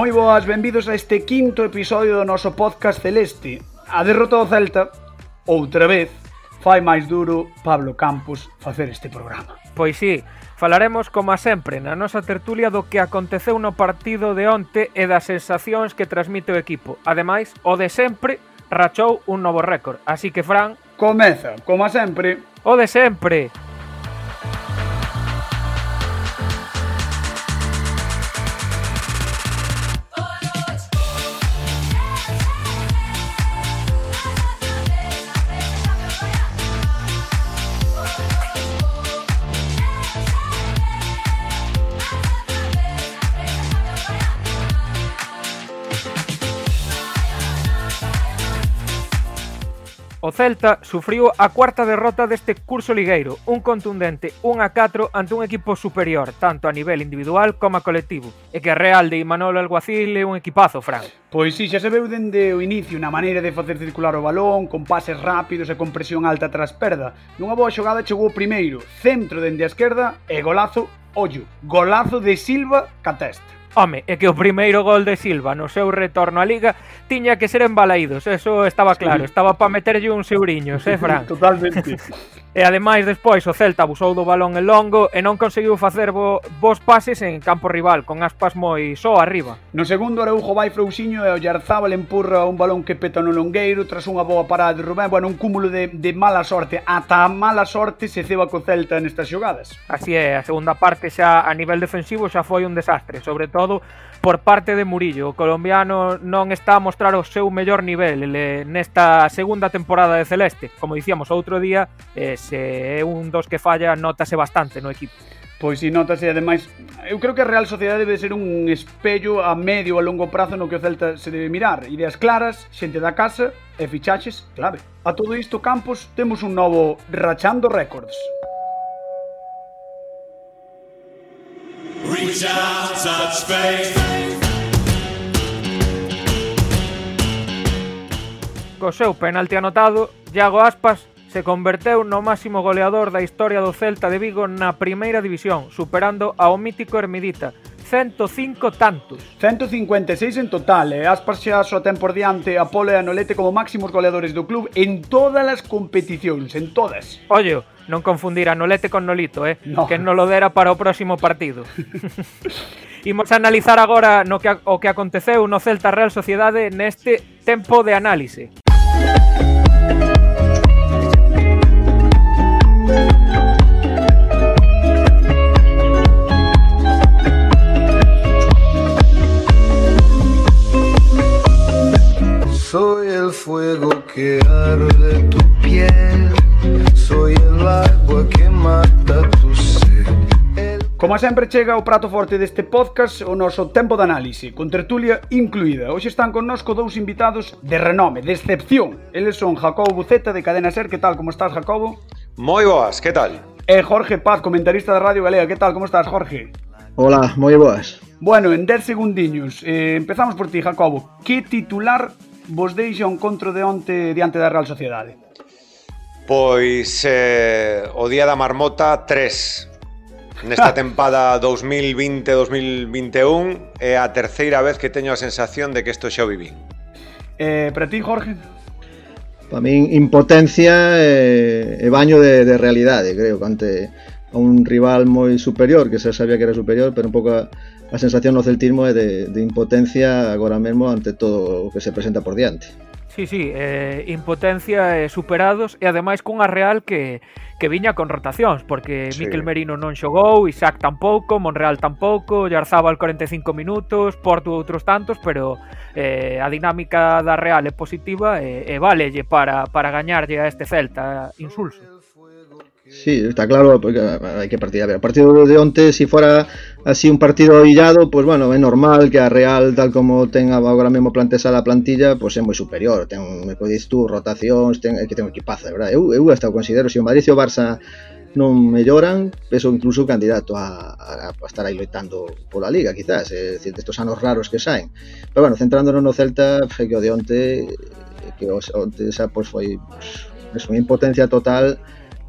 Moi boas, benvidos a este quinto episodio do noso podcast Celeste. A derrota do Celta, outra vez, fai máis duro Pablo Campos facer este programa. Pois sí, falaremos como sempre na nosa tertulia do que aconteceu no partido de onte e das sensacións que transmite o equipo. Ademais, o de sempre rachou un novo récord, así que Fran... Comeza, como sempre. O de sempre. O Celta sufriu a cuarta derrota deste curso ligueiro, un contundente 1 a 4 ante un equipo superior, tanto a nivel individual como a colectivo. E que Real de Imanol Alguacil é un equipazo, Fran. Pois si, sí, xa se veu dende o inicio na maneira de facer circular o balón, con pases rápidos e con presión alta tras perda. Nunha boa xogada chegou o primeiro, centro dende a esquerda e golazo, ollo, golazo de Silva catesta. Home, é que o primeiro gol de Silva no seu retorno á Liga tiña que ser en Balaídos, eso estaba claro, sí. estaba para meterlle uns euriños, eh, Fran? Totalmente. E ademais despois o Celta abusou do balón en longo e non conseguiu facer bo, bons pases en campo rival, con aspas moi só arriba. No segundo Araujo vai frouxiño e o Yarzábal empurra un balón que peta no longueiro tras unha boa parada de Rubén, bueno, un cúmulo de, de mala sorte, ata a mala sorte se ceba co Celta nestas xogadas. Así é, a segunda parte xa a nivel defensivo xa foi un desastre, sobre todo por parte de Murillo. O colombiano non está a mostrar o seu mellor nivel eh, nesta segunda temporada de Celeste. Como dicíamos outro día, eh, se é un dos que falla, notase bastante no equipo. Pois si notase, ademais, eu creo que a Real Sociedade debe ser un espello a medio a longo prazo no que o Celta se debe mirar. Ideas claras, xente da casa e fichaches clave. A todo isto, Campos, temos un novo Rachando Records. Reach out, touch faith. Co seu penalti anotado, Iago Aspas se converteu no máximo goleador da historia do Celta de Vigo na primeira división, superando ao mítico Hermidita, 105 tantos. 156 en total, e Aspas xa só ten por diante a Polo e a Nolete como máximos goleadores do club en todas as competicións, en todas. Ollo, non confundir a Nolete con Nolito, eh? No. que non lo dera para o próximo partido. Imos a analizar agora no que, o que aconteceu no Celta Real Sociedade neste tempo de análise. Soy el fuego que arde tu piel, soy el agua que mata tu sed. El Como sempre chega o prato forte deste podcast o noso tempo de análise, con tertulia incluída. Hoxe están connosco dous invitados de renome, de excepción. Eles son Jacobo Buceta de Cadena Ser, que tal, como estás, Jacobo? Moi boas, que tal? E Jorge Paz, comentarista da Radio Galega, que tal, como estás, Jorge? Hola, moi boas. Bueno, en 10 segundiños, eh, empezamos por ti, Jacobo. Que titular vos deixa o encontro de onte diante da Real Sociedade? Pois eh, o Día da Marmota 3 Nesta tempada 2020-2021 é a terceira vez que teño a sensación de que isto xa o vivín. Eh, para ti, Jorge? Para min, impotencia e, e baño de, de realidade, creo, ante a un rival moi superior, que se sabía que era superior, pero un pouco a, a sensación no celtismo é de, de impotencia agora mesmo ante todo o que se presenta por diante. Sí, sí, eh, impotencia e superados e ademais cunha Real que, que viña con rotacións porque sí. Miquel Merino non xogou, Isaac tampouco, Monreal tampouco, Yarzábal 45 minutos, Porto outros tantos, pero eh, a dinámica da Real é positiva e, e valelle para, para gañarlle a este Celta insulso. Sí, está claro, porque hay que partir. A ver, el partido de onte, si fuera así un partido hillado, pues bueno, é normal que a Real, tal como ten agora mesmo plantexada a plantilla, pues é moi superior. Ten, me podes tú, rotacións, ten, que ten un equipazo, de verdade. Eu, eu hasta considero, o Madrid o Barça non melloran, peso incluso candidato a, a, a estar aí loitando pola Liga, quizás, é dicir, destos anos raros que saen. Pero bueno, centrándonos no Celta, que de que o, pues, foi pues, unha impotencia total,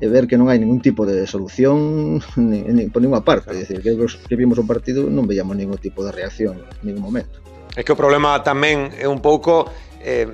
e ver que non hai ningún tipo de solución ni, ni, por ninguna parte. É dicir, que, que vimos o partido non veíamos ningún tipo de reacción en ningún momento. É que o problema tamén é un pouco eh,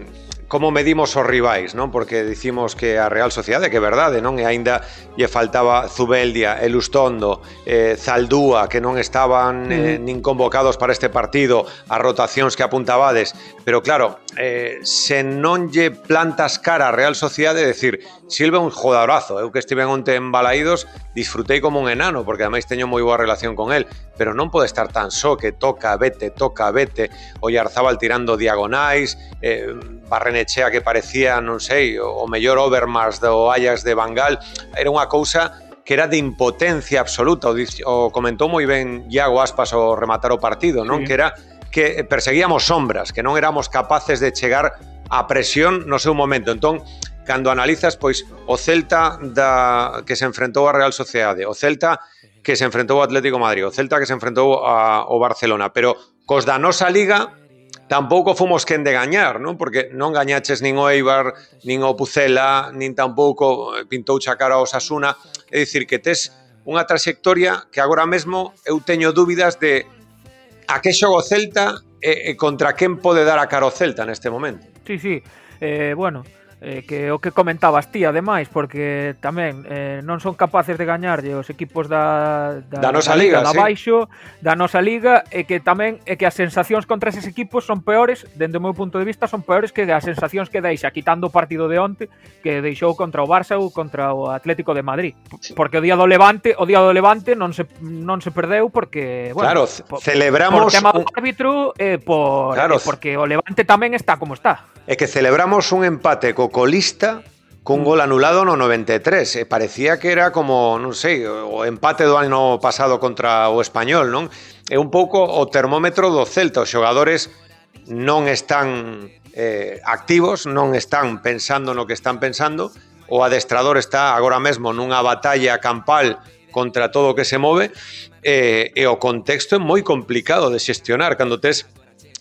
como medimos os rivais, non? Porque dicimos que a Real Sociedade, que é verdade, non? E aínda lle faltaba Zubeldia, Elustondo, eh, Zaldúa, que non estaban eh, mm. nin convocados para este partido, as rotacións que apuntabades. Pero claro, eh, se non lle plantas cara a Real Sociedade, é dicir, Silva un jodadorazo, eu que estive onte en Balaídos, disfrutei como un enano, porque ademais teño moi boa relación con el, pero non pode estar tan só que toca, vete, toca, vete, Ollarzabal tirando diagonais, eh, Barrenechea que parecía, non sei, o mellor Overmars do Ajax de Bangal, era unha cousa que era de impotencia absoluta, o, o comentou moi ben Iago Aspas o rematar o partido, non? Sí. Que era que perseguíamos sombras, que non éramos capaces de chegar a presión no seu momento. Entón, cando analizas pois o Celta da que se enfrentou a Real Sociedade, o Celta que se enfrentou ao Atlético Madrid, o Celta que se enfrentou a, ao Barcelona, pero cos da nosa liga tampouco fomos quen de gañar, non? Porque non gañaches nin o Eibar, nin o Pucela, nin tampouco eh, pintou chacar ao Sasuna, é dicir que tes unha trayectoria que agora mesmo eu teño dúbidas de a que xogo Celta e, e contra quen pode dar a cara o Celta neste momento. Sí, sí. Eh, bueno, eh, que o que comentabas ti ademais porque tamén eh, non son capaces de gañarlle os equipos da da, da nosa da liga, liga da sí. baixo, da nosa liga e que tamén é que as sensacións contra eses equipos son peores, dende o meu punto de vista son peores que as sensacións que deixa quitando o partido de onte que deixou contra o Barça ou contra o Atlético de Madrid, sí. porque o día do Levante, o día do Levante non se non se perdeu porque bueno, claro, por, celebramos por tema do árbitro eh, por claro, eh, porque o Levante tamén está como está. É que celebramos un empate co colista con gol anulado no 93. E parecía que era como, non sei, o empate do ano pasado contra o Español, non? É un pouco o termómetro do Celta. Os xogadores non están eh, activos, non están pensando no que están pensando. O adestrador está agora mesmo nunha batalla campal contra todo o que se move eh, e o contexto é moi complicado de xestionar cando tes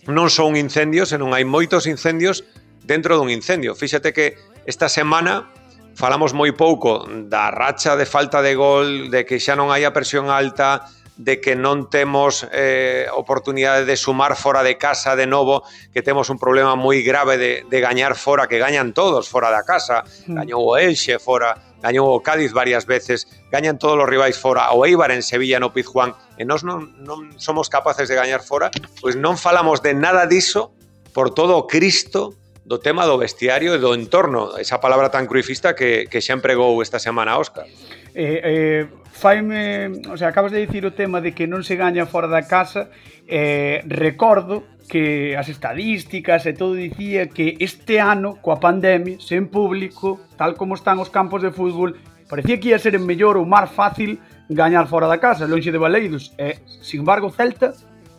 non son incendios, senón hai moitos incendios dentro dun incendio. Fíxate que esta semana falamos moi pouco da racha de falta de gol, de que xa non hai a presión alta, de que non temos eh, oportunidade de sumar fora de casa de novo, que temos un problema moi grave de, de gañar fora, que gañan todos fora da casa, hmm. gañou o Elxe fora, gañou o Cádiz varias veces, gañan todos os rivais fora, o Eibar en Sevilla no Pizjuán, e nós non, non somos capaces de gañar fora, pois non falamos de nada diso por todo o Cristo do tema do vestiario e do entorno, esa palabra tan cruifista que, que xa empregou esta semana Óscar. Eh, eh, faime, o sea, acabas de dicir o tema de que non se gaña fora da casa, eh, recordo que as estadísticas e todo dicía que este ano, coa pandemia, sen público, tal como están os campos de fútbol, parecía que ia ser en mellor ou máis fácil gañar fora da casa, lonxe de Baleidos. E, eh, sin embargo, Celta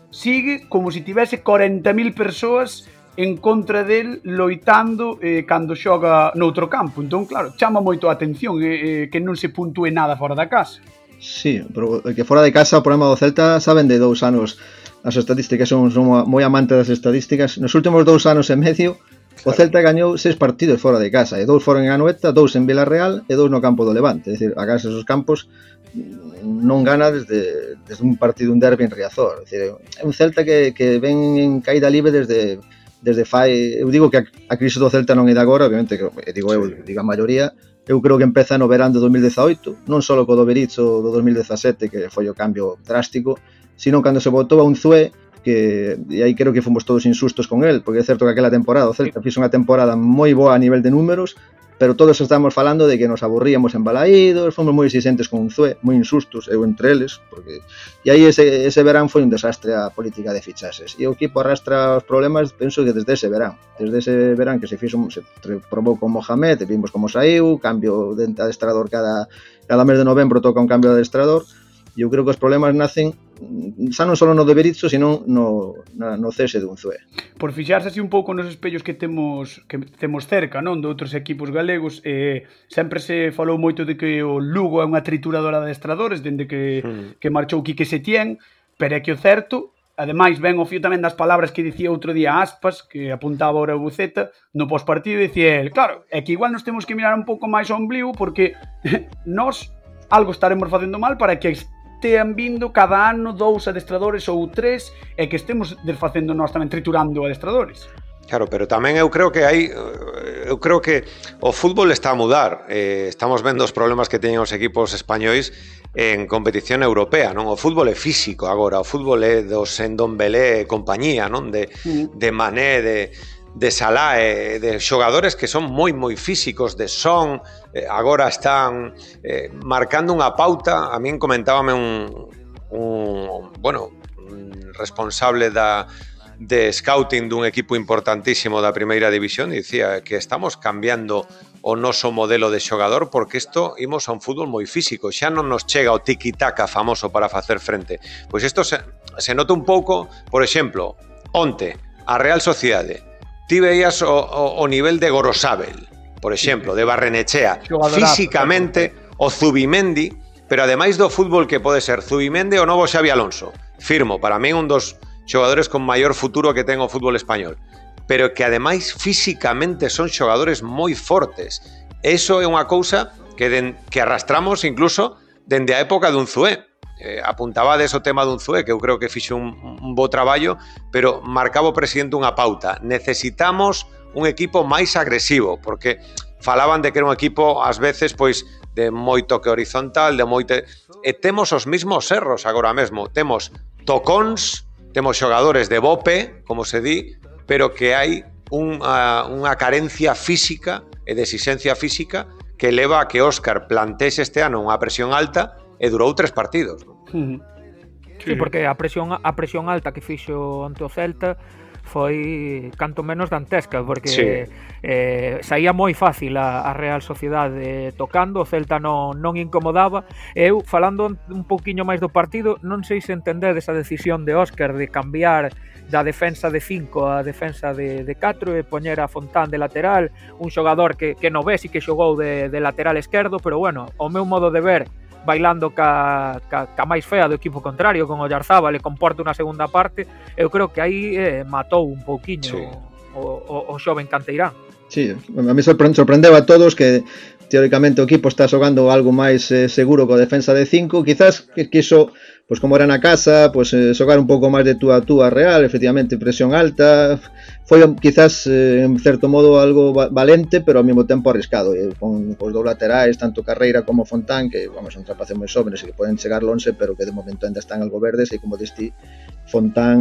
sigue como se tivese 40.000 persoas en contra del loitando eh, cando xoga noutro campo. Entón, claro, chama moito a atención eh, eh, que non se puntúe nada fora da casa. Sí, pero eh, que fora de casa o problema do Celta saben de dous anos as estadísticas son, son moi amante das estadísticas. Nos últimos dous anos e medio claro. o Celta gañou seis partidos fora de casa e dous foron en Anoeta, dous en Villarreal e dous no campo do Levante. É dicir, a casa esos campos non gana desde, desde un partido un derbi en Riazor. É, dicir, é un Celta que, que ven en caída libre desde desde fai, eh, eu digo que a, a crise do Celta non é de agora, obviamente, que, eh, digo eu, sí. digo a maioría, eu creo que empeza no verán de 2018, non só co do Berizzo do 2017, que foi o cambio drástico, sino cando se votou a un Zue, que e aí creo que fomos todos insustos con el, porque é certo que aquela temporada o Celta fixo unha temporada moi boa a nivel de números, pero todos estamos falando de que nos aburríamos en balaídos, fomos moi exigentes con Unzué, moi insustos, eu entre eles, porque... E aí ese, ese verán foi un desastre a política de fichases. E o equipo arrastra os problemas, penso que desde ese verán. Desde ese verán que se fixo, se probou con Mohamed, vimos como saiu, cambio de adestrador cada, cada mes de novembro toca un cambio de adestrador, e eu creo que os problemas nacen xa non só no de Berizzo, sino no, na, no cese dun Zue. Por fixarse así un pouco nos espellos que temos que temos cerca, non, de outros equipos galegos, eh, sempre se falou moito de que o Lugo é unha trituradora de estradores dende que, mm. que marchou Quique Setién, pero é que o certo Ademais, ben o fío tamén das palabras que dicía outro día Aspas, que apuntaba ahora o Buceta, no pospartido, dicía el, claro, é que igual nos temos que mirar un pouco máis ao ombligo porque nós algo estaremos facendo mal para que tean vindo cada ano dous adestradores ou tres e que estemos desfacendo nós tamén triturando adestradores. Claro, pero tamén eu creo que hai eu creo que o fútbol está a mudar. Eh, estamos vendo os problemas que teñen os equipos españois en competición europea, non? O fútbol é físico agora, o fútbol é dos Endombelé e compañía, non? De mm. de Mané, de de Salá, eh, de xogadores que son moi moi físicos, de Son, eh, agora están eh, marcando unha pauta. A min comentábame un, un bueno, un responsable da de scouting dun equipo importantísimo da primeira división dicía que estamos cambiando o noso modelo de xogador porque isto imos a un fútbol moi físico, xa non nos chega o tiki-taka famoso para facer frente. Pois isto se, se nota un pouco, por exemplo, onte, a Real Sociedade, ti veías o, o, o nivel de Gorosabel, por exemplo, de Barrenechea, físicamente o Zubimendi, pero ademais do fútbol que pode ser Zubimendi o novo Xavi Alonso. Firmo, para mí un dos xogadores con maior futuro que ten o fútbol español, pero que ademais físicamente son xogadores moi fortes. Eso é unha cousa que, den, que arrastramos incluso dende a época dun Zué. Eh, apuntaba o tema dun Zué, que eu creo que fixe un, un bo traballo, pero marcaba o presidente unha pauta. Necesitamos un equipo máis agresivo, porque falaban de que era un equipo ás veces pois de moito que horizontal, de moite e temos os mismos erros agora mesmo, temos tocóns, temos xogadores de bope, como se di, pero que hai unha, unha carencia física e de exixencia física que leva a que Óscar plantexe este ano unha presión alta e durou tres partidos. Uh -huh. Sí, porque a presión a presión alta que fixo ante o Celta foi canto menos dantesca porque sí. eh, saía moi fácil a, a Real Sociedade tocando, o Celta non, non incomodaba eu falando un poquinho máis do partido non sei se entendedes a decisión de Óscar de cambiar da defensa de 5 a defensa de, de 4 e poñer a Fontán de lateral un xogador que, que no ves e que xogou de, de lateral esquerdo pero bueno, o meu modo de ver bailando ca, ca, ca máis fea do equipo contrario con o Yarzábal e comporta unha segunda parte eu creo que aí eh, matou un pouquiño sí. o, o, o xoven Canteirán Sí, a mí sorprendeu a todos que teóricamente o equipo está xogando algo máis eh, seguro co defensa de 5, quizás quiso, pois como era na casa, pois eh, xogar un pouco máis de túa a túa real, efectivamente presión alta, foi quizás eh, en certo modo algo valente, pero ao mesmo tempo arriscado, eh, con os dous laterais, tanto Carreira como Fontán, que vamos, son trapaces moi xóvenes e que poden chegar lonxe, pero que de momento ainda están algo verdes e como diste, Fontán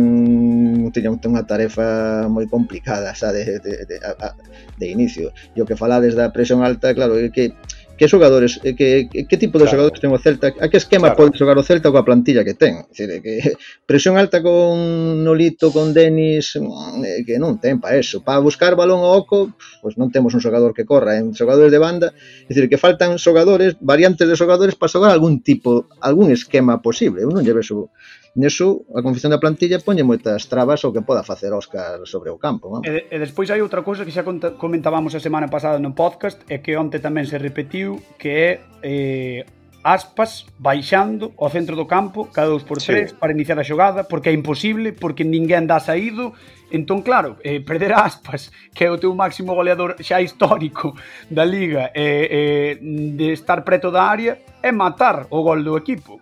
tiña unha tarefa moi complicada xa de, de, de, a, de inicio. E o que falades da presión alta, claro, é que que xogadores, que, que, que tipo de claro. xogadores ten o Celta, a que esquema claro. pode xogar o Celta coa plantilla que ten. decir, que presión alta con Nolito, con Denis, mm, que non ten para eso. Para buscar balón ao oco, pois pues non temos un xogador que corra, en xogadores de banda, é dicir, que faltan xogadores, variantes de xogadores para xogar algún tipo, algún esquema posible. Eu non lle vexo Neso, a confección da plantilla poñe moitas trabas ao que poda facer Óscar sobre o campo. Vamos. E, e despois hai outra cousa que xa comentábamos a semana pasada no podcast e que onte tamén se repetiu que é eh, aspas baixando ao centro do campo cada dous por tres sí. para iniciar a xogada porque é imposible, porque ninguén dá saído entón claro, eh, perder a aspas que é o teu máximo goleador xa histórico da liga eh, eh, de estar preto da área é matar o gol do equipo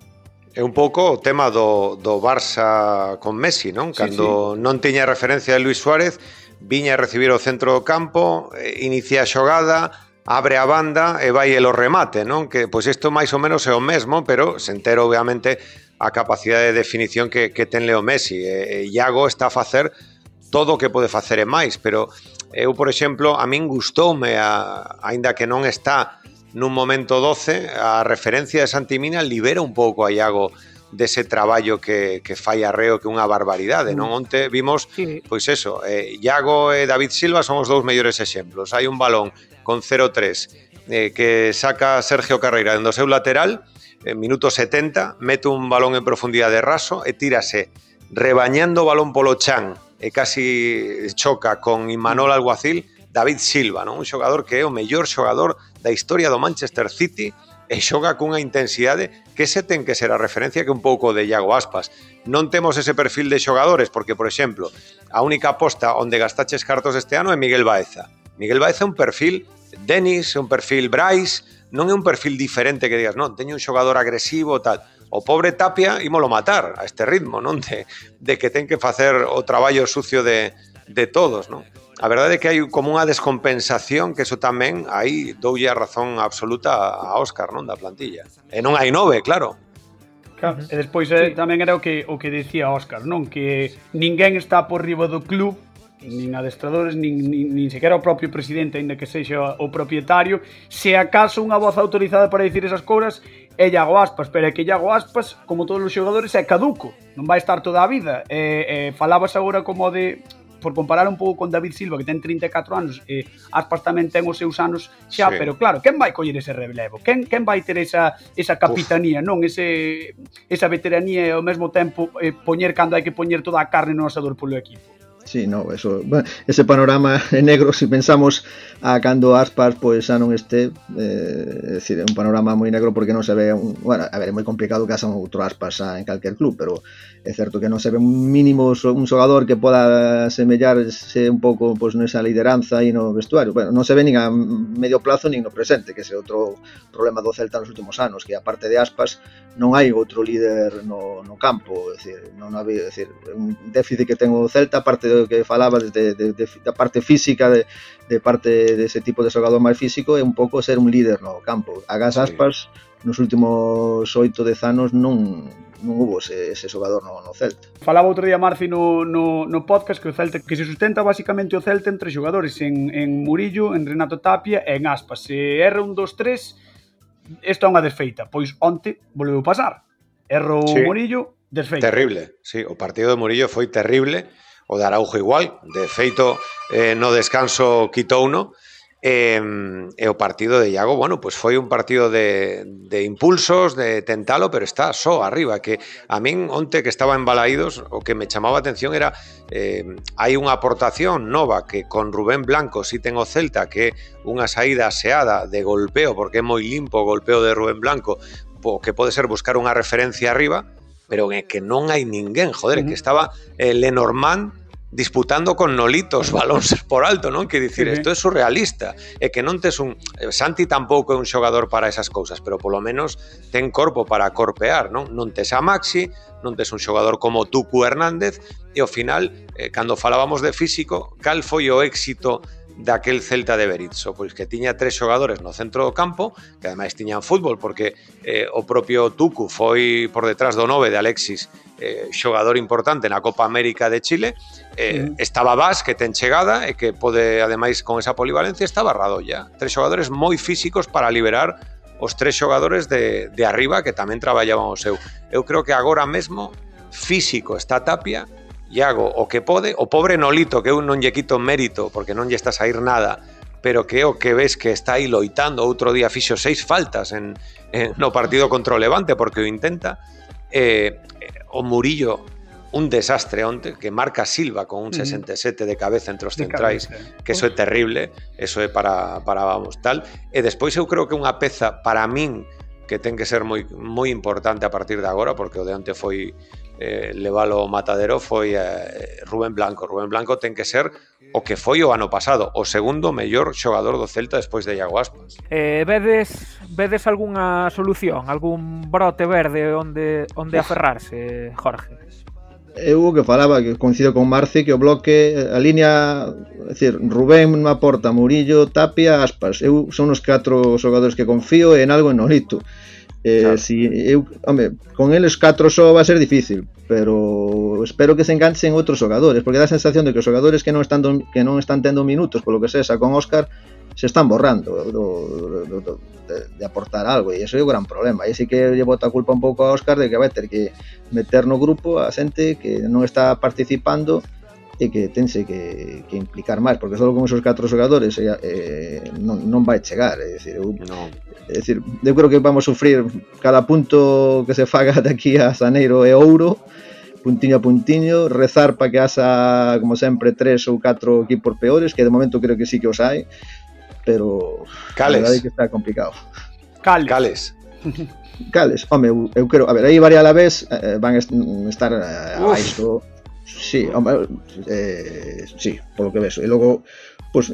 É un pouco o tema do, do Barça con Messi, non? Cando sí, sí. non tiña referencia de Luis Suárez, viña a recibir o centro do campo, eh, inicia a xogada, abre a banda e vai el o remate, non? Que pois isto máis ou menos é o mesmo, pero se entero obviamente a capacidade de definición que, que ten Leo Messi. E, e Iago está a facer todo o que pode facer e máis, pero eu, por exemplo, a min gustoume, a, ainda que non está nun momento 12, a referencia de Santimina libera un pouco a Iago dese traballo que, que fai Arreo que unha barbaridade, non? Mm. Onte vimos, sí. pois eso, eh, Iago e David Silva son os dous mellores exemplos. Hai un balón con 0-3 eh, que saca Sergio Carreira dentro do seu lateral, en minuto 70, mete un balón en profundidade raso e tírase rebañando o balón polo chan e casi choca con Imanol mm. Alguacil, David Silva, non? un xogador que é o mellor xogador da historia do Manchester City e xoga cunha intensidade que se ten que ser a referencia que un pouco de Iago Aspas. Non temos ese perfil de xogadores porque, por exemplo, a única aposta onde gastaches cartos este ano é Miguel Baeza. Miguel Baeza é un perfil Denis, un perfil Bryce, non é un perfil diferente que digas, non, teño un xogador agresivo tal. O pobre Tapia ímolo matar a este ritmo, non? De, de que ten que facer o traballo sucio de, de todos, non? a verdade é que hai como unha descompensación que eso tamén aí doulle a razón absoluta a Óscar, non, da plantilla. E non hai nove, claro. Claro, e despois eh, sí. tamén era o que o que dicía Óscar, non, que ninguén está por riba do club nin adestradores, nin, nin, nin sequera o propio presidente, aínda que sexa o propietario, se acaso unha voz autorizada para dicir esas cousas é Iago Aspas, pero é que Iago Aspas, como todos os xogadores, é caduco, non vai estar toda a vida. E, e falabas agora como de por comparar un pouco con David Silva, que ten 34 anos, eh, e Aspas tamén ten os seus anos xa, sí. pero claro, quen vai coller ese relevo? Quen, quen vai ter esa, esa capitanía, Uf. non? Ese, esa veteranía e ao mesmo tempo eh, poñer cando hai que poñer toda a carne no asador polo equipo? Sí, no, eso, bueno, ese panorama negro, se si pensamos a cando Aspas pois pues, xa non este, eh, é dicir, é un panorama moi negro porque non se ve un, bueno, a ver, é moi complicado que haxa un outro Aspas en calquer club, pero é certo que non se ve un mínimo un xogador que poda semellarse un pouco pois nesa lideranza e no vestuario. Bueno, non se ve nin a medio plazo nin no presente, que é outro problema do Celta nos últimos anos, que aparte de Aspas non hai outro líder no, no campo, é dicir, non hai, é dicir, un déficit que ten o Celta, parte do que falaba de, de, de, da parte física, de, de parte dese tipo de xogador máis físico, é un pouco ser un líder no campo. Agas aspas, sí. nos últimos oito, dez anos non, non hubo ese, ese xogador no, no Celta. Falaba outro día Marci no, no, no podcast que o Celta que se sustenta basicamente o Celta entre xogadores en, en Murillo, en Renato Tapia e en Aspas. Se erra un dos tres, esta é unha desfeita. Pois onte volveu pasar. Errou sí. Murillo, desfeita. Terrible, sí, o partido de Murillo foi terrible, o de Araujo igual, de feito eh, no descanso quitou uno, E, e o partido de Iago, bueno, pues foi un partido de, de impulsos, de tentalo, pero está só arriba, que a min onte que estaba en Balaídos, o que me chamaba a atención era eh, hai unha aportación nova que con Rubén Blanco si ten o Celta, que é unha saída aseada de golpeo, porque é moi limpo o golpeo de Rubén Blanco, po, que pode ser buscar unha referencia arriba, pero que non hai ninguén, joder, uh -huh. que estaba eh, Lenormand disputando con nolitos balóns por alto, non? Que dicir, isto é surrealista, e que non tes un eh, Santi tampouco é un xogador para esas cousas, pero polo menos ten corpo para corpear, non? Non tes a Maxi, non tes un xogador como Tucu Hernández, e ao final, eh, cando falábamos de físico, cal foi o éxito daquel Celta de Berizzo, pois que tiña tres xogadores no centro do campo, que ademais tiñan fútbol, porque eh, o propio Tucu foi por detrás do nove de Alexis eh, xogador importante na Copa América de Chile, eh, mm. estaba Bas, que ten chegada, e que pode, ademais, con esa polivalencia, estaba Radoya. Tres xogadores moi físicos para liberar os tres xogadores de, de arriba que tamén traballábamos eu. Eu creo que agora mesmo físico está Tapia, Iago o que pode, o pobre Nolito, que eu non lle quito mérito porque non lle está a sair nada, pero que o que ves que está aí loitando, outro día fixo seis faltas en, en no partido contra o Levante porque o intenta, eh, o Murillo un desastre onte que marca Silva con un 67 de cabeza entre os centrais, que eso é terrible, eso é para, para vamos, tal. E despois eu creo que unha peza para min que ten que ser moi moi importante a partir de agora porque o de onte foi eh, levalo ao matadero foi eh, Rubén Blanco. Rubén Blanco ten que ser o que foi o ano pasado, o segundo mellor xogador do Celta despois de Iago Aspas. Eh, vedes vedes algunha solución, algún brote verde onde onde aferrarse, Jorge? Eh, eu o que falaba, que coincido con Marci, que o bloque, a liña, é dicir, Rubén na porta, Murillo, Tapia, Aspas. Eu son os catro xogadores que confío en algo en Nolito. Eh, claro. si eu, home, con eles 4 só va a ser difícil, pero espero que se enganchen outros xogadores, porque dá a sensación de que os xogadores que non están do, que non están tendo minutos, polo que sexa con Óscar, se están borrando do, do, do, de, de aportar algo e ese é o gran problema. E si que lle bota a culpa un pouco a Óscar de que vai ter que meter no grupo a xente que non está participando e que tense que, que implicar máis, porque só con esos catro xogadores eh, non, non vai chegar, é dicir, eu, no. é dicir, eu creo que vamos sufrir cada punto que se faga de aquí a Xaneiro e Ouro, puntiño a puntiño, rezar para que haxa, como sempre, tres ou catro equipos peores, que de momento creo que sí que os hai, pero Cales. a verdade é que está complicado. Cales. Cales. Cales, home, eu, eu quero, a ver, aí varía a la vez eh, van a estar eh, a isto Sí, home, eh, sí, polo que ves. E logo, pues,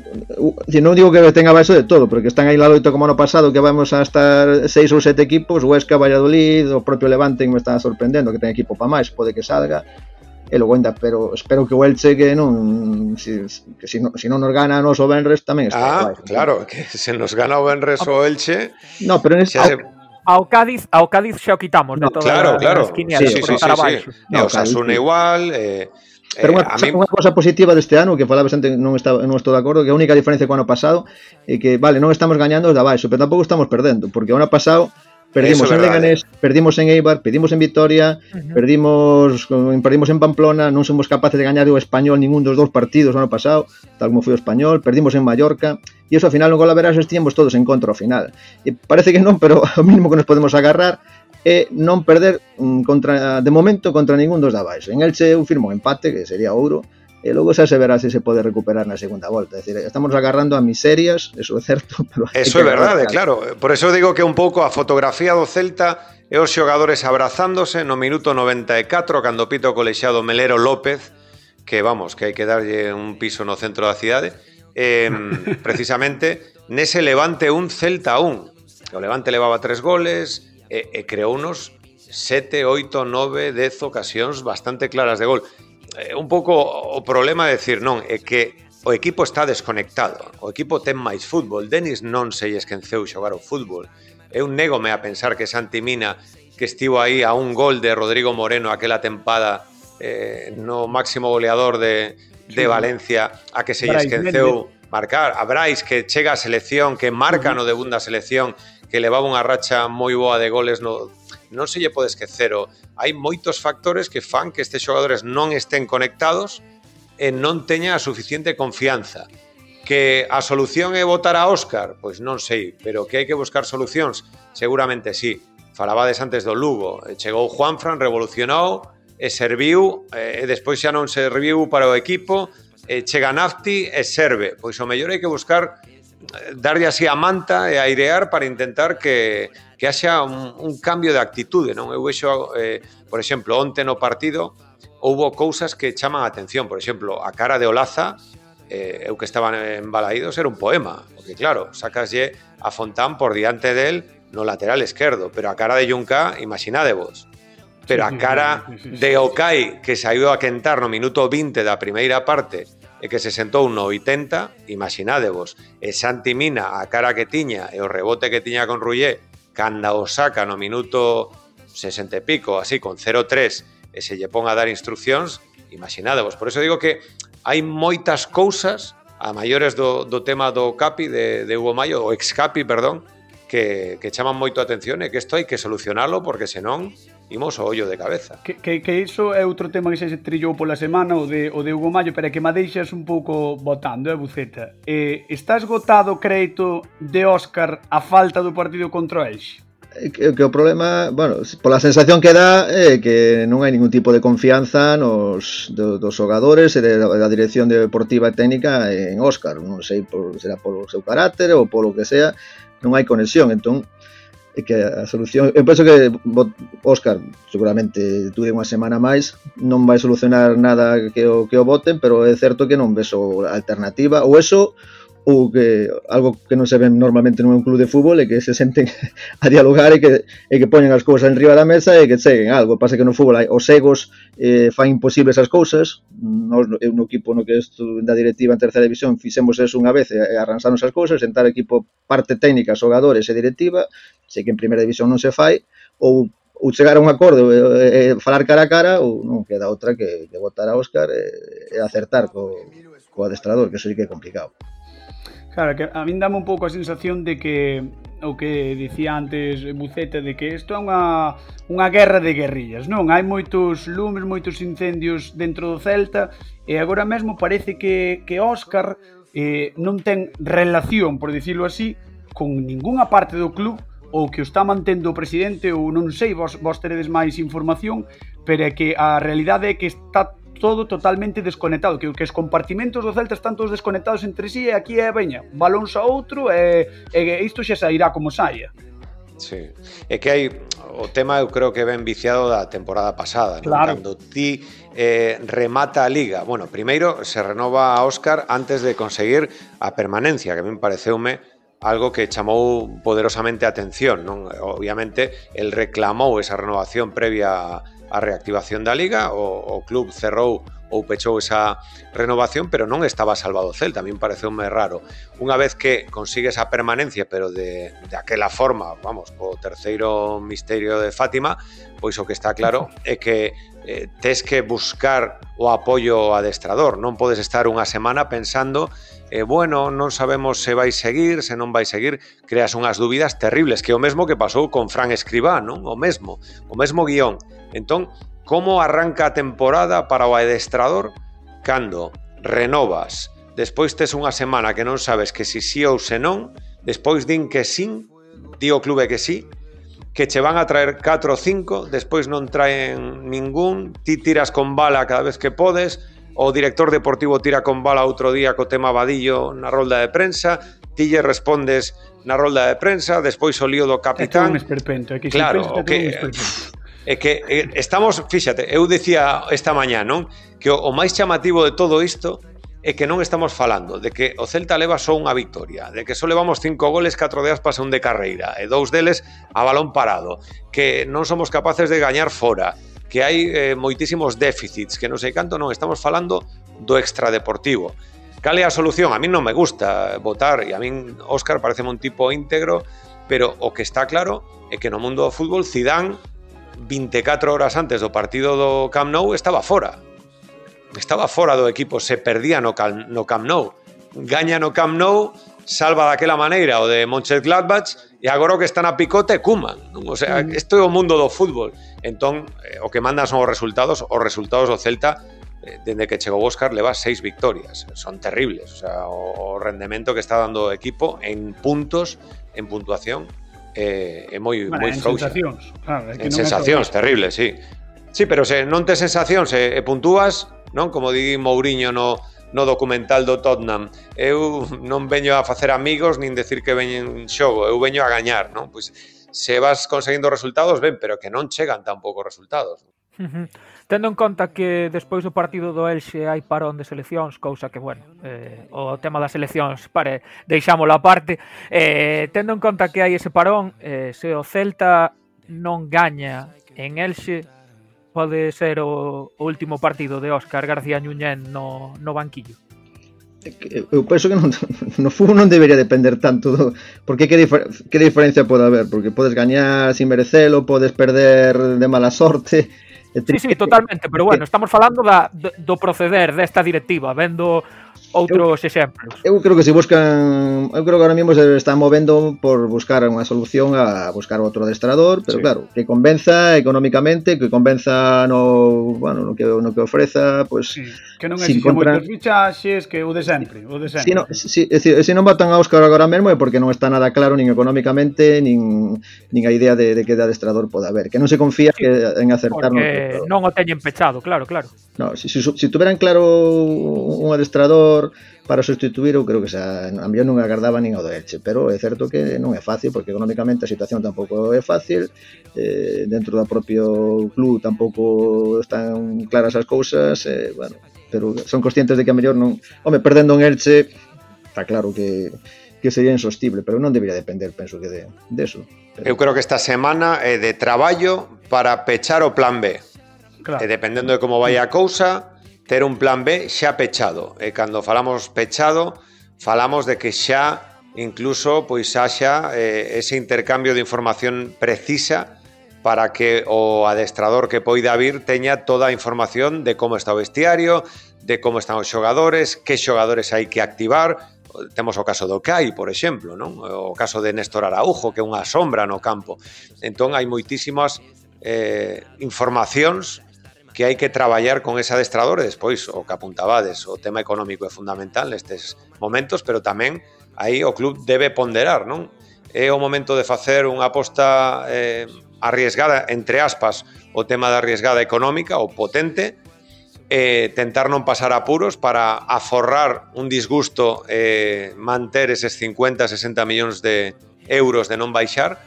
non digo que tenga baixo de todo, porque están aí la loito como ano pasado, que vamos a estar seis ou sete equipos, o Esca, Valladolid, o propio Levante me está sorprendendo, que ten equipo para máis, pode que salga, e logo ainda, pero espero que o Elche que non si, que si, no, si non nos gana nos o Benres tamén está Ah, claro, que se nos gana o Benres o Elche No, pero en ese, se... Ao Cádiz, ao Cádiz xa o quitamos no, de claro, claro. sí, sí, sí, sí, sí. No, e o Sasuna igual, eh, Pero unha, eh, mí... unha cosa positiva deste ano que falabas antes non, está, non estou de acordo que a única diferencia co ano pasado é que, vale, non estamos gañando os de abaixo pero tampouco estamos perdendo porque o ano pasado Perdimos en Leganés, perdimos en Eibar, perdimos en Vitoria, uh -huh. perdimos perdimos en Pamplona, non somos capaces de gañar o Español ningún dos dous partidos o ano pasado, tal como foi o Español, perdimos en Mallorca, e iso ao final no verás estíamos todos en contra ao final. E parece que non, pero o mínimo que nos podemos agarrar é non perder mm, contra de momento contra ningún dos de abaixo. En Elche eu firmo un empate, que sería ouro, e logo xa se verá se se pode recuperar na segunda volta. É dicir, estamos agarrando a miserias, eso é certo, pero Eso é verdade, claro. Por eso digo que un pouco a fotografía do Celta e os xogadores abrazándose no minuto 94 cando pito o colexiado Melero López, que vamos, que hai que darlle un piso no centro da cidade, eh, precisamente, nese Levante un Celta 1. O Levante levaba tres goles e, e creou unos 7, 8, 9, 10 ocasións bastante claras de gol. Eh, un pouco o problema de decir non, é que o equipo está desconectado, o equipo ten máis fútbol, Denis non se esquenceu xogar o fútbol. Eu negome a pensar que Santi Mina, que estivo aí a un gol de Rodrigo Moreno aquela tempada, eh, no máximo goleador de, de Valencia a que se lle esquenceu marcar. A Brais que chega a selección, que marca no debut da selección, que levaba unha racha moi boa de goles no non se lle pode esquecer. O, hai moitos factores que fan que estes xogadores non estén conectados e non teña a suficiente confianza. Que a solución é votar a Óscar? Pois non sei, pero que hai que buscar solucións? Seguramente sí. Falabades antes do Lugo. Chegou Juanfran, revolucionou, e serviu e despois xa non serviu para o equipo e chega Nafti e serve. Pois o mellor hai que buscar eh, darlle así a manta e airear para intentar que, que haxa un, un cambio de actitude non? Eu vexo, eh, por exemplo, onte no partido houbo cousas que chaman a atención. Por exemplo, a cara de Olaza eh, eu que estaba en Balaídos era un poema porque claro, sacaslle a Fontán por diante del no lateral esquerdo pero a cara de Junca, imaginadevos pero a cara de Okai que saiu a quentar no minuto 20 da primeira parte e que se sentou no 80, imaginadevos, e Santi Mina a cara que tiña e o rebote que tiña con Rullé canda o saca no minuto 60 e pico, así, con 0-3 e se lle pon a dar instruccións, imaginadevos. Por eso digo que hai moitas cousas a maiores do, do tema do CAPI de, de Hugo Mayo, o ex CAPI, perdón, que, que chaman moito a atención e que isto hai que solucionalo porque senón imos ao ollo de cabeza. Que, que, que iso é outro tema que xa se trillou pola semana, o de, o de Hugo Mayo, pero que me deixas un pouco botando, é eh, buceta. Eh, está esgotado o crédito de Óscar a falta do partido contra o Elxe? Eh, que, que o problema, bueno, pola sensación que dá é eh, que non hai ningún tipo de confianza nos do, dos xogadores e de, da dirección deportiva e técnica en Óscar, non sei por, será polo seu carácter ou polo que sea, non hai conexión, entón e que a solución, eu penso que Óscar seguramente dure unha semana máis, non vai solucionar nada que o que o voten, pero é certo que non vexo alternativa, ou eso ou que algo que non se ven normalmente nun club de fútbol é que se senten a dialogar e que, e que poñen as cousas en riba da mesa e que seguen algo. Pasa que no fútbol hai, os egos eh, fan imposibles as cousas. Nos, eu no equipo no que estuve da directiva en terceira división fixemos eso unha vez e arranxanos as cousas, sentar equipo parte técnica, xogadores e directiva, sei que en primeira división non se fai, ou ou chegar a un acordo e, e falar cara a cara ou non queda outra que, que votar a Óscar e, e acertar co, co adestrador, que eso sí que é complicado. Claro, que a min dame un pouco a sensación de que o que dicía antes Buceta de que isto é unha, unha guerra de guerrillas, non? Hai moitos lumes, moitos incendios dentro do Celta e agora mesmo parece que, que Óscar eh, non ten relación, por dicirlo así, con ningunha parte do club ou que o está mantendo o presidente ou non sei, vos, vos teredes máis información, pero é que a realidade é que está todo totalmente desconectado, que, que os compartimentos do Celta están todos desconectados entre sí e aquí é veña, balóns a outro e, e isto xa sairá como saia. Sí. É que hai o tema eu creo que ben viciado da temporada pasada, claro. Cando ti eh, remata a liga. Bueno, primeiro se renova a Óscar antes de conseguir a permanencia, que a min pareceume algo que chamou poderosamente a atención, non? Obviamente el reclamou esa renovación previa a reactivación da Liga, o, o club cerrou ou pechou esa renovación, pero non estaba salvado o Celta, a min pareceume raro. Unha vez que consigue esa permanencia, pero de, de aquela forma, vamos, o terceiro misterio de Fátima, pois o que está claro é que eh, tes que buscar o apoio adestrador, non podes estar unha semana pensando eh, bueno, non sabemos se vai seguir, se non vai seguir, creas unhas dúbidas terribles, que é o mesmo que pasou con Fran Escribá, non? O mesmo, o mesmo guión Entón, como arranca a temporada para o adestrador cando renovas, despois tes unha semana que non sabes que si sí ou se non, despois din que sin, di o clube que sí, que che van a traer 4 ou 5, despois non traen ningún, ti tiras con bala cada vez que podes, o director deportivo tira con bala outro día co tema Vadillo na rolda de prensa, ti lle respondes na rolda de prensa, despois o lío do capitán. É que un esperpento, é que claro, o que, É que eh, estamos, fíxate, eu dicía esta mañá, non? Que o, o máis chamativo de todo isto é que non estamos falando de que o Celta leva só unha victoria, de que só levamos cinco goles, catro de aspas un de carreira, e dous deles a balón parado, que non somos capaces de gañar fora, que hai eh, moitísimos déficits, que non sei canto, non, estamos falando do extradeportivo. Cal é a solución? A mí non me gusta votar, e a min Óscar parece un tipo íntegro, pero o que está claro é que no mundo do fútbol Zidane 24 horas antes do partido do Camp Nou estaba fora. Estaba fora do equipo, se perdía no, Camp, no Camp Nou. Gaña no Camp Nou, salva daquela maneira o de Mönchengladbach e agora o que están a picote Kuman. Non? O sea, mm. isto é o mundo do fútbol. Entón, eh, o que mandan son os resultados, os resultados do Celta eh, dende que chegou Óscar leva seis victorias. Son terribles, o sea, o rendemento que está dando o equipo en puntos, en puntuación, eh, é moi bueno, moi en frouxa. sensacións, claro, é que en sensacións é terribles, sí. Sí, pero se non tes sensacións e, e puntúas, non como di Mourinho no no documental do Tottenham. Eu non veño a facer amigos nin decir que veñen xogo, eu veño a gañar, non? Pois se vas conseguindo resultados, ben, pero que non chegan tampouco resultados. Tendo en conta que despois do partido do Elxe hai parón de seleccións, cousa que, bueno, eh, o tema das seleccións, pare, deixámolo aparte, eh, tendo en conta que hai ese parón, eh, se o Celta non gaña en Elxe, pode ser o, o último partido de Óscar García Ñuñén no, no banquillo. Eu penso que non, no fútbol non debería depender tanto do, porque que, difer, que diferencia pode haber porque podes gañar sin merecelo podes perder de mala sorte É sí, sí, totalmente, pero bueno, estamos falando da, do proceder desta directiva, vendo outros eu, exemplos. Eu creo que se buscan, eu creo que ahora mismo se están movendo por buscar unha solución a buscar outro adestrador, pero sí. claro, que convenza económicamente, que convenza no, bueno, no que no que ofreza, pois pues, sí. que non exixe encontran... moitos fichaxes, que o de sempre, o de sempre. Si, no, si, si, si non matan a Óscar agora mesmo é porque non está nada claro nin económicamente nin nin a idea de, de que de adestrador pode haber, que non se confía sí. que en acertar porque non o teñen pechado, claro, claro. No, se, se, si tuveran claro un adestrador para sustituir, eu creo que xa, a mellor non agardaba nin ao do Elche, pero é certo que non é fácil, porque económicamente a situación tampouco é fácil, eh, dentro do propio club tampouco están claras as cousas, eh, bueno, pero son conscientes de que a mellor non... Home, perdendo un Elche, está claro que que sería insostible, pero non debería depender, penso que de, de eso. Pero... Eu creo que esta semana é de traballo para pechar o plan B. Claro. E dependendo de como vai a cousa, ter un plan B xa pechado. E cando falamos pechado, falamos de que xa incluso pois haxa eh, ese intercambio de información precisa para que o adestrador que poida vir teña toda a información de como está o vestiario, de como están os xogadores, que xogadores hai que activar, temos o caso do CAI, por exemplo, non? O caso de Néstor Araujo, que é unha sombra no campo. Entón hai moitísimas eh, informacións que hai que traballar con ese adestrador e despois o que apuntabades, o tema económico é fundamental nestes momentos, pero tamén aí o club debe ponderar, non? É o momento de facer unha aposta eh, arriesgada, entre aspas, o tema da arriesgada económica ou potente, eh, tentar non pasar apuros para aforrar un disgusto eh, manter eses 50, 60 millóns de euros de non baixar,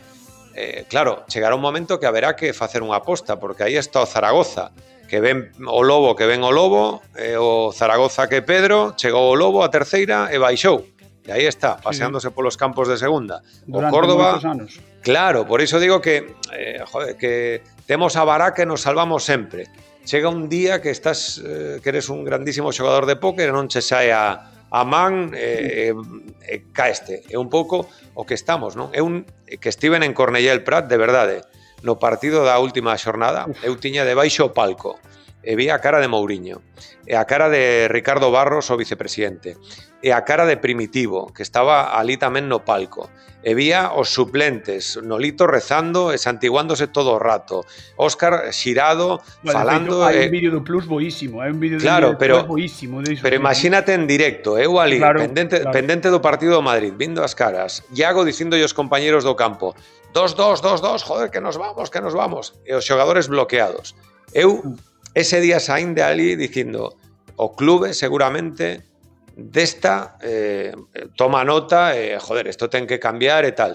eh, claro, chegará un momento que haberá que facer unha aposta, porque aí está o Zaragoza, que ven o Lobo que ven o Lobo, eh, o Zaragoza que Pedro, chegou o Lobo a terceira e baixou. E aí está, paseándose sí. polos campos de segunda. Durante o Córdoba, anos. claro, por iso digo que eh, joder, que temos a Bará que nos salvamos sempre. Chega un día que estás eh, que eres un grandísimo xogador de póker e non che sae a a man eh, eh, caeste. É un pouco o que estamos, non? É un que estiven en Cornellà el Prat, de verdade no partido da última xornada, eu tiña debaixo o palco e vi a cara de Mourinho, e a cara de Ricardo Barros, o vicepresidente, e a cara de Primitivo, que estaba ali tamén no palco, e vía os suplentes, Nolito rezando e santiguándose todo o rato, Óscar xirado, vale, falando... Feito, hai eh... un vídeo do Plus boísimo, hai un vídeo claro, do pero, Plus boísimo. Disso, pero imagínate en directo, eu ali, claro, pendente, claro. pendente do partido do Madrid, vindo as caras, Iago dicindo aos compañeros do campo, 2-2, 2-2, joder, que nos vamos, que nos vamos, e os xogadores bloqueados. Eu mm. ese día saín de ali dicindo, o clube seguramente desta eh, toma nota e, eh, joder, isto ten que cambiar e tal.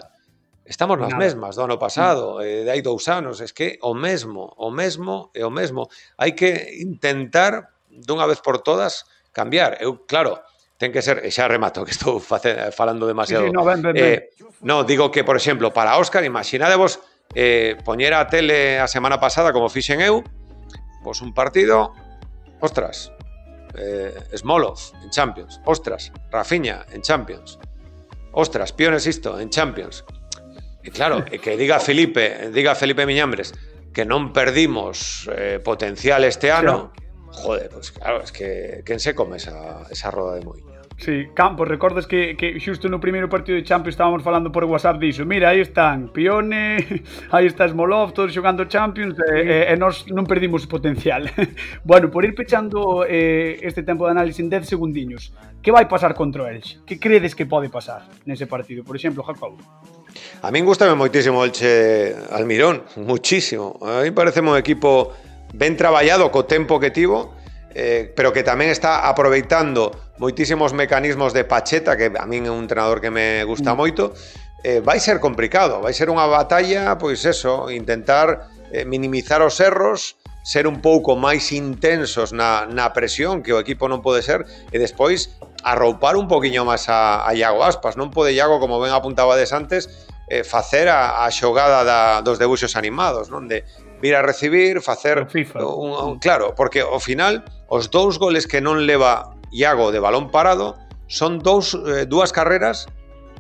Estamos nas Nada. mesmas do ano pasado, mm. eh, de hai dous anos, es que o mesmo, o mesmo e o mesmo. Hai que intentar, dunha vez por todas, cambiar. Eu, claro, ten que ser, e xa remato, que estou face, falando demasiado. Sí, no, ben, ben, ben. Eh, no, digo que, por exemplo, para Óscar, imaginadevos eh, poñer a tele a semana pasada, como fixen eu, pois un partido, ostras, eh, Smolov en Champions, ostras, Rafinha en Champions, ostras, Piones isto en Champions. E claro, que diga Felipe, diga Felipe Miñambres que non perdimos eh, potencial este ano, joder, pues claro, es que quen se come esa, esa roda de moinho? Sí, Campos, recordas que, que xusto no primeiro partido de Champions estábamos falando por WhatsApp diso Mira, aí están Pione, aí está Smolov, todos xogando Champions e, e, e nós non perdimos potencial Bueno, por ir pechando eh, este tempo de análise en 10 segundiños Que vai pasar contra o Elche? Que credes que pode pasar nese partido? Por exemplo, Jacobo A min gustame moitísimo o Elche Almirón, muchísimo A mí parece un equipo ben traballado co tempo que tivo eh, pero que tamén está aproveitando moitísimos mecanismos de pacheta, que a min é un entrenador que me gusta mm. moito, eh, vai ser complicado, vai ser unha batalla, pois eso, intentar eh, minimizar os erros, ser un pouco máis intensos na, na presión que o equipo non pode ser e despois arroupar un poquinho máis a, a Iago Aspas. Non pode Iago, como ben apuntabades antes, eh, facer a, a xogada da, dos debuxos animados, non? De vir a recibir, facer... FIFA. Un, un, claro, porque ao final os dous goles que non leva Iago de balón parado son dous, eh, dúas carreras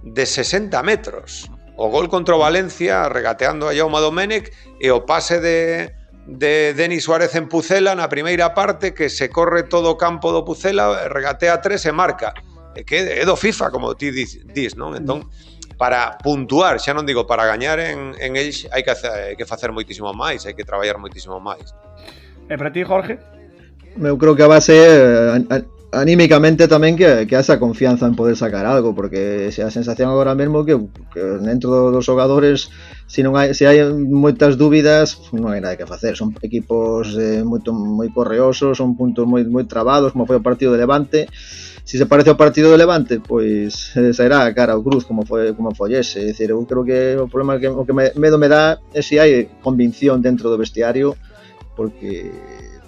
de 60 metros. O gol contra o Valencia regateando a Jaume Domenech e o pase de, de Denis Suárez en Pucela na primeira parte que se corre todo o campo do Pucela, regatea tres e marca. E que é do FIFA, como ti dis, dis non? Entón, mm. para puntuar, xa non digo para gañar en, en Elx, hai que, hai que facer moitísimo máis, hai que traballar moitísimo máis. E para ti, Jorge? Eu creo que a base eh, anímicamente tamén que, que esa confianza en poder sacar algo, porque se a sensación agora mesmo que, que dentro dos xogadores se non hai, se hai moitas dúbidas, non hai nada que facer, son equipos eh, moito moi correosos, son puntos moi moi trabados, como foi o partido de Levante. Se se parece ao partido de Levante, pois eh, sairá a cara ao cruz como foi como foi ese, é dicir, eu creo que o problema que o que me, medo me dá é se hai convicción dentro do vestiario porque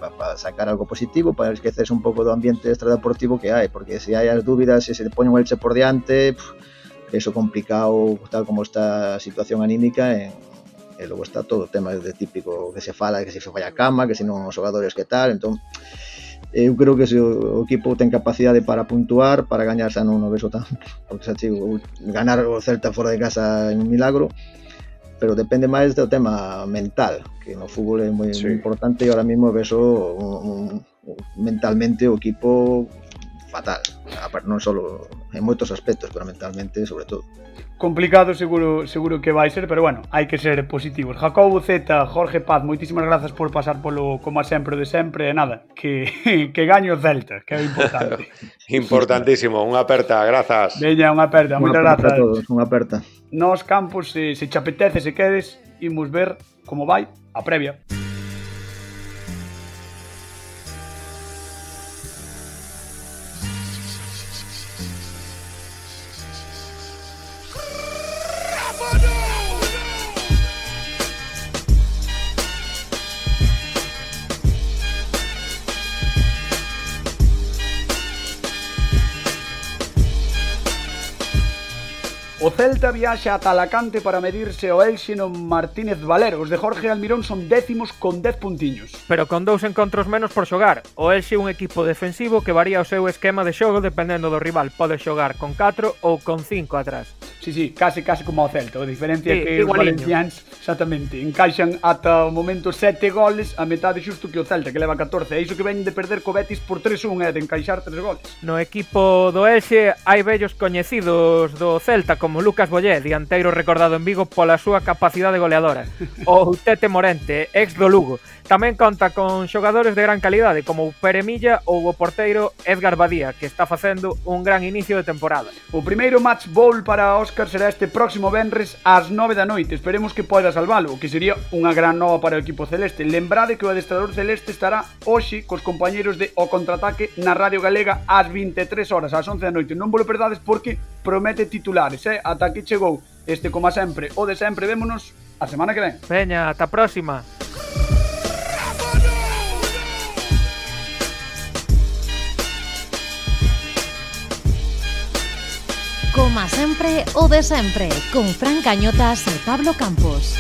para pa sacar algo positivo, para esquecerse un pouco do ambiente extradeportivo que hai, porque se hai as dúbidas, se se pone un Elche por diante, pff, eso complicado tal como está a situación anímica en, e logo está todo o tema de típico que se fala, que se falla a cama, que se non os xogadores que tal, entón eu creo que se o equipo ten capacidade para puntuar, para gañar xa non o beso tanto, porque xa chigo, ganar o Celta fora de casa é un milagro, pero depende máis do tema mental, que no fútbol é moi sí. importante e ahora mismo veso un, un, mentalmente o equipo fatal, non só en moitos aspectos, pero mentalmente sobre todo. Complicado seguro seguro que vai ser, pero bueno, hai que ser positivos. Jacobo Z, Jorge Paz, moitísimas grazas por pasar polo como a sempre de sempre, e nada, que, que gaño Celta, que é importante. Importantísimo, unha aperta, grazas. Veña, unha aperta, moitas grazas. Unha aperta a todos, unha aperta. Nos, Campos, se, se che apetece, se queres, imos ver como vai a previa. Murcia viaxa ata Alacante para medirse ao Elxe no Martínez Valero. Os de Jorge Almirón son décimos con 10 puntiños. Pero con dous encontros menos por xogar. O Elxe é un equipo defensivo que varía o seu esquema de xogo dependendo do rival. Pode xogar con 4 ou con 5 atrás. Sí, sí, case, case como o Celta. A diferencia sí, é que os valencians, exactamente, encaixan ata o momento 7 goles a metade xusto que o Celta, que leva 14. É iso que ven de perder co Betis por 3-1, é de encaixar 3 goles. No equipo do Elxe hai vellos coñecidos do Celta como Lucas Ripollé, dianteiro recordado en Vigo pola súa capacidade goleadora. O Tete Morente, ex do Lugo, tamén conta con xogadores de gran calidade como o Pere Milla ou o porteiro Edgar Badía, que está facendo un gran inicio de temporada. O primeiro match ball para Óscar será este próximo venres ás 9 da noite. Esperemos que poida salvalo, que sería unha gran nova para o equipo celeste. Lembrade que o adestrador celeste estará hoxe cos compañeiros de O Contraataque na Radio Galega ás 23 horas, ás 11 da noite. Non volo perdades porque promete titulares, eh? Ata que chegou este, como a sempre, o de sempre. Vémonos a semana que ven. Veña, ata a próxima. Como sempre o de sempre, con Fran Cañotas e Pablo Campos.